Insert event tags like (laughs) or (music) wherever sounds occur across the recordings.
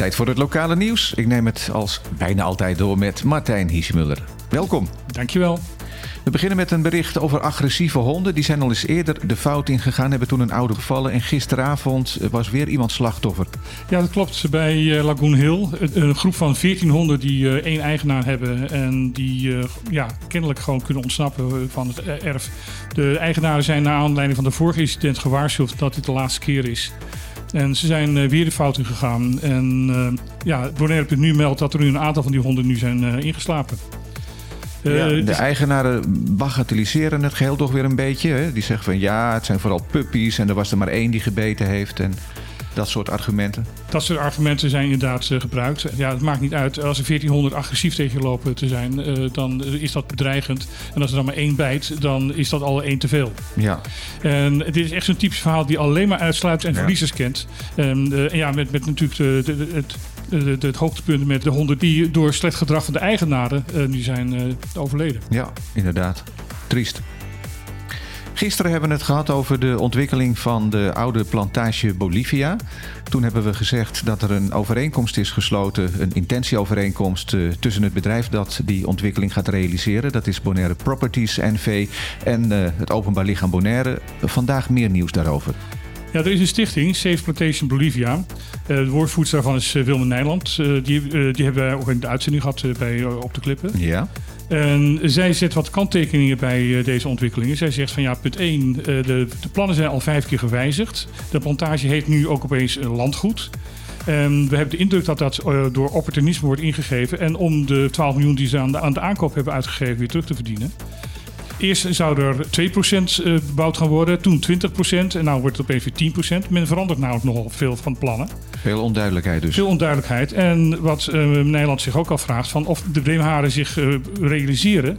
Tijd voor het lokale nieuws. Ik neem het als bijna altijd door met Martijn Hiesmuller. Welkom. Dankjewel. We beginnen met een bericht over agressieve honden. Die zijn al eens eerder de fout ingegaan, hebben toen een oude gevallen. En gisteravond was weer iemand slachtoffer. Ja, dat klopt. Bij eh, Lagoon Hill. Een groep van 14 honden die uh, één eigenaar hebben. En die uh, ja, kennelijk gewoon kunnen ontsnappen van het erf. De eigenaren zijn naar aanleiding van de vorige incident gewaarschuwd dat dit de laatste keer is. En ze zijn weer de fout in gegaan. En ja, Bonaire nu meldt dat er nu een aantal van die honden nu zijn ingeslapen. Ja, de dus- eigenaren bagatelliseren het geheel toch weer een beetje. Hè? Die zeggen van ja, het zijn vooral puppies en er was er maar één die gebeten heeft. En dat soort argumenten. Dat soort argumenten zijn inderdaad uh, gebruikt. Ja, het maakt niet uit. Als er 1400 agressief tegen je lopen te zijn, uh, dan is dat bedreigend. En als er dan maar één bijt, dan is dat al één te veel. Ja. En dit is echt zo'n typisch verhaal die alleen maar uitsluit en verliezers kent. En uh, ja, met, met natuurlijk de, de, het het, het hoogtepunt met de honden die door slecht gedrag van de eigenaren uh, nu zijn uh, overleden. Ja, inderdaad. Triest. Gisteren hebben we het gehad over de ontwikkeling van de oude plantage Bolivia. Toen hebben we gezegd dat er een overeenkomst is gesloten, een intentieovereenkomst uh, tussen het bedrijf dat die ontwikkeling gaat realiseren. Dat is Bonaire Properties NV en het Openbaar Lichaam Bonaire. Vandaag meer nieuws daarover. Ja, er is een stichting, Safe Plantation Bolivia. Uh, de woordvoerster daarvan is Wilma Nijland. Die, die hebben wij ook in de uitzending gehad bij Op de Klippen. Ja. En zij zet wat kanttekeningen bij deze ontwikkelingen. Zij zegt van ja, punt 1, de, de, plannen zijn al vijf keer gewijzigd. De plantage heet nu ook opeens landgoed. We hebben de indruk dat dat door opportunisme wordt ingegeven. En om de 12 miljoen die ze aan de, aan de aankoop hebben uitgegeven weer terug te verdienen. Eerst zou er 2% bebouwd gaan worden, toen 20% en nu wordt het opeens weer 10%. Men verandert namelijk nogal veel van plannen. Veel onduidelijkheid dus. Veel onduidelijkheid. En wat uh, Nederland zich ook afvraagt, van of de Breemharen zich uh, realiseren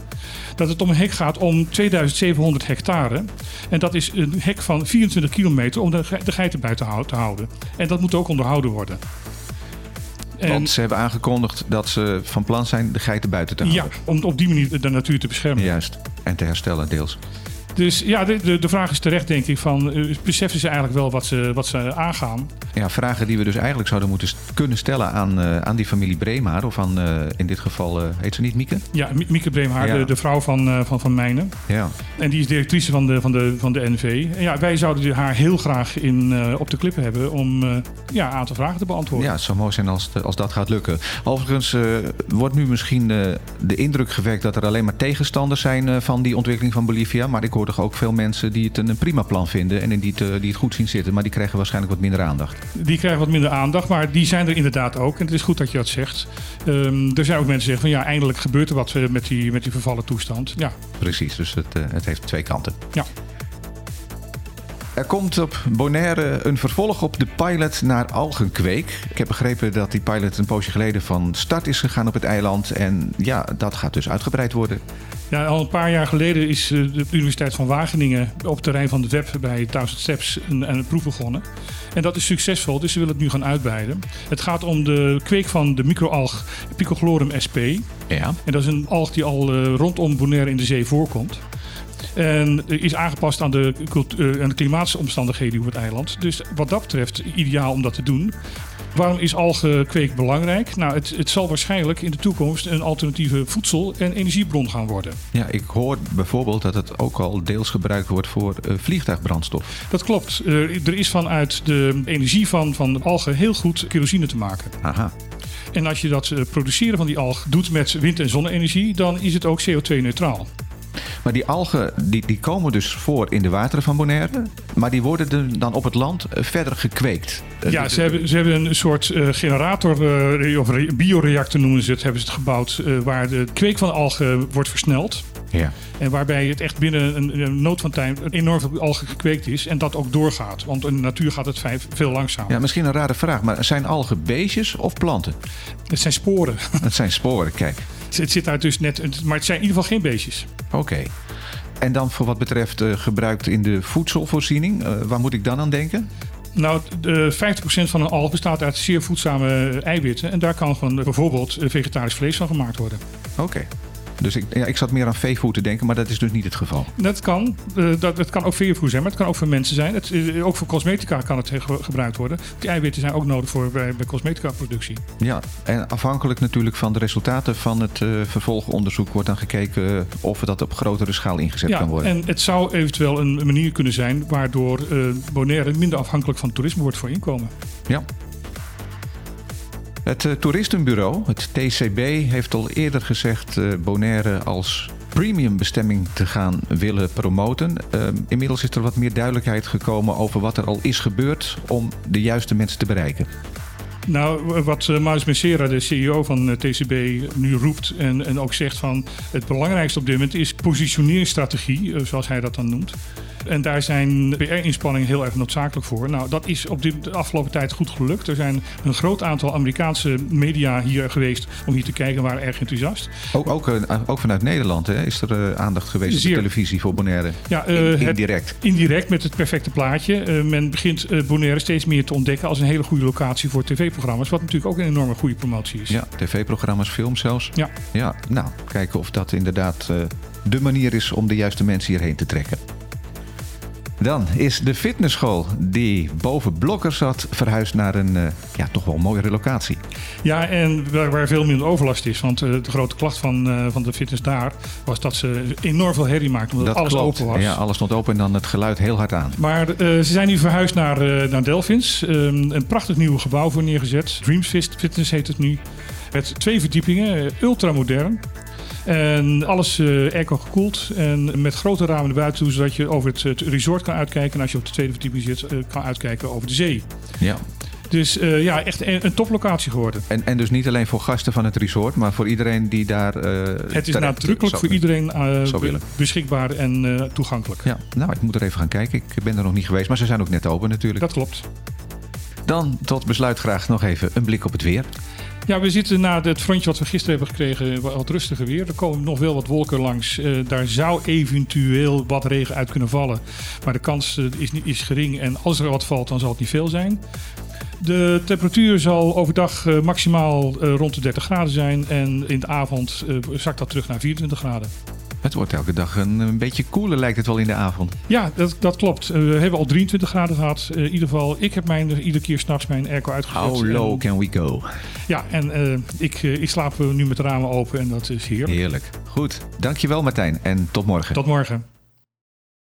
dat het om een hek gaat om 2700 hectare. En dat is een hek van 24 kilometer om de, de geiten buiten te houden. En dat moet ook onderhouden worden. Want ze hebben aangekondigd dat ze van plan zijn de geiten buiten te houden. Ja, om op die manier de natuur te beschermen. Juist, en te herstellen deels. Dus ja, de, de, de, vraag is terecht, denk ik, van uh, beseffen ze eigenlijk wel wat ze, wat ze aangaan? Ja, vragen die we dus eigenlijk zouden moeten kunnen stellen aan, uh, aan die familie Breemhaar. Of aan, uh, in dit geval, heet ze niet Mieke? Ja, Mieke Breemhaar, ja. de, de, vrouw van, van, van Mijnen. Ja. En die is directrice van de, van de, van de NV. En ja, wij zouden haar heel graag in, op de klippen hebben om ja, een aantal vragen te beantwoorden. Ja, het zou mooi zijn als, als dat gaat lukken. Overigens wordt nu misschien de indruk gewekt dat er alleen maar tegenstanders zijn van die ontwikkeling van Bolivia. Maar ik hoor toch ook veel mensen die het een prima plan vinden en die het, die het goed zien zitten. Maar die krijgen waarschijnlijk wat minder aandacht. Die krijgen wat minder aandacht, maar die zijn er inderdaad ook. En het is goed dat je dat zegt. Um, er zijn ook mensen die zeggen van ja, eindelijk gebeurt er wat met die, met die vervallen toestand. Ja. Precies, dus het, uh, het heeft twee kanten. Ja. Er komt op Bonaire een vervolg op de pilot naar algenkweek. Ik heb begrepen dat die pilot een poosje geleden van start is gegaan op het eiland. En ja, dat gaat dus uitgebreid worden. Ja, al een paar jaar geleden is de Universiteit van Wageningen op het terrein van de web bij Thousand Steps een, een proef begonnen. En dat is succesvol, dus ze willen het nu gaan uitbreiden. Het gaat om de kweek van de microalg Picochlorum sp. Ja. En dat is een alg die al uh, rondom Bonaire in de zee voorkomt. En is aangepast aan de, uh, aan de klimaatomstandigheden op het eiland. Dus wat dat betreft ideaal om dat te doen. Waarom is algenkweek belangrijk? Nou, het, het zal waarschijnlijk in de toekomst een alternatieve voedsel- en energiebron gaan worden. Ja, ik hoor bijvoorbeeld dat het ook al deels gebruikt wordt voor uh, vliegtuigbrandstof. Dat klopt. Uh, er is vanuit de energie van, van algen heel goed kerosine te maken. Aha. En als je dat produceren van die alg doet met wind- en zonne-energie, dan is het ook CO2-neutraal. Maar die algen die, die komen dus voor in de wateren van Bonaire. Maar die worden dan op het land verder gekweekt. Ja, ze hebben, ze hebben een soort uh, generator, uh, of bioreactor noemen ze het, hebben ze het gebouwd. Uh, waar de kweek van algen wordt versneld. Ja. En waarbij het echt binnen een, een nood van tijd enorm veel algen gekweekt is. En dat ook doorgaat. Want in de natuur gaat het veel langzamer. Ja, misschien een rare vraag. Maar zijn algen beestjes of planten? Het zijn sporen. Het zijn sporen, kijk. (laughs) Het zit daar dus net... Maar het zijn in ieder geval geen beestjes. Oké. Okay. En dan voor wat betreft uh, gebruikt in de voedselvoorziening. Uh, waar moet ik dan aan denken? Nou, de 50% van een alg bestaat uit zeer voedzame eiwitten. En daar kan gewoon bijvoorbeeld vegetarisch vlees van gemaakt worden. Oké. Okay. Dus ik, ja, ik zat meer aan veevoer te denken, maar dat is dus niet het geval. Dat kan. Uh, dat, het kan ook veevoer zijn, maar het kan ook voor mensen zijn. Het, uh, ook voor cosmetica kan het gebruikt worden. Die eiwitten zijn ook nodig voor bij, bij cosmetica-productie. Ja, en afhankelijk natuurlijk van de resultaten van het uh, vervolgonderzoek wordt dan gekeken of dat op grotere schaal ingezet ja, kan worden. En het zou eventueel een manier kunnen zijn waardoor Bonaire minder afhankelijk van toerisme wordt voor inkomen. Ja, het uh, toeristenbureau, het TCB, heeft al eerder gezegd uh, Bonaire als premium bestemming te gaan willen promoten. Uh, inmiddels is er wat meer duidelijkheid gekomen over wat er al is gebeurd om de juiste mensen te bereiken. Nou, wat uh, Maus Messera, de CEO van TCB, nu roept en, en ook zegt van het belangrijkste op dit moment is positioneringsstrategie, zoals hij dat dan noemt. En daar zijn PR-inspanningen heel erg noodzakelijk voor. Nou, dat is op de afgelopen tijd goed gelukt. Er zijn een groot aantal Amerikaanse media hier geweest om hier te kijken, waren erg enthousiast. Ook, ook, ook vanuit Nederland hè, is er aandacht geweest Zeer. op de televisie voor Bonaire. Ja, In, indirect. Het, indirect met het perfecte plaatje. men begint Bonaire steeds meer te ontdekken als een hele goede locatie voor tv-programma's. Wat natuurlijk ook een enorme goede promotie is. Ja, tv-programma's, films zelfs. Ja. ja. Nou, kijken of dat inderdaad de manier is om de juiste mensen hierheen te trekken. Dan is de fitnessschool die boven Blokker zat verhuisd naar een uh, ja, toch wel mooiere locatie. Ja, en waar, waar veel minder overlast is. Want uh, de grote klacht van, uh, van de fitness daar was dat ze enorm veel herrie maakten. Omdat dat alles klopt. open was. Ja, alles stond open en dan het geluid heel hard aan. Maar ze zijn nu verhuisd naar, naar Delphins. Um, een prachtig nieuw gebouw voor neergezet. Dreams Fitness heet het nu. Met twee verdiepingen, ultramodern. En alles uh, airco gekoeld en met grote ramen naar buiten toe, zodat je over het, het, resort kan uitkijken. En als je op de tweede verdieping zit, uh, kan uitkijken over de zee. Ja. Dus uh, ja, echt een, een, toplocatie geworden. En, en dus niet alleen voor gasten van het resort, maar voor iedereen die daar. het is nadrukkelijk voor iedereen be beschikbaar en toegankelijk. Ja, nou, ik moet er even gaan kijken. Ik ben er nog niet geweest, maar ze zijn ook net open natuurlijk. Dat klopt. Dan tot besluit graag nog even een blik op het weer. Ja, we zitten na het frontje wat we gisteren hebben gekregen wat rustiger weer. Er komen nog wel wat wolken langs. Uh, daar zou eventueel wat regen uit kunnen vallen. Maar de kans uh, is, is gering. En als er wat valt, dan zal het niet veel zijn. De temperatuur zal overdag uh, maximaal rond de 30 graden zijn. En in de avond zakt dat terug naar 24 graden. Het wordt elke dag een, een, beetje koeler, lijkt het wel in de avond. Ja, dat, dat klopt. Uh, we hebben al 23 graden gehad. Uh, in ieder geval, ik heb mijn, iedere keer s'nachts mijn airco uitgezet. How low en, can we go? Ja, en uh, ik, ik slaap nu met de ramen open en dat is heerlijk. Heerlijk. Goed. Dankjewel Martijn en tot morgen. Tot morgen.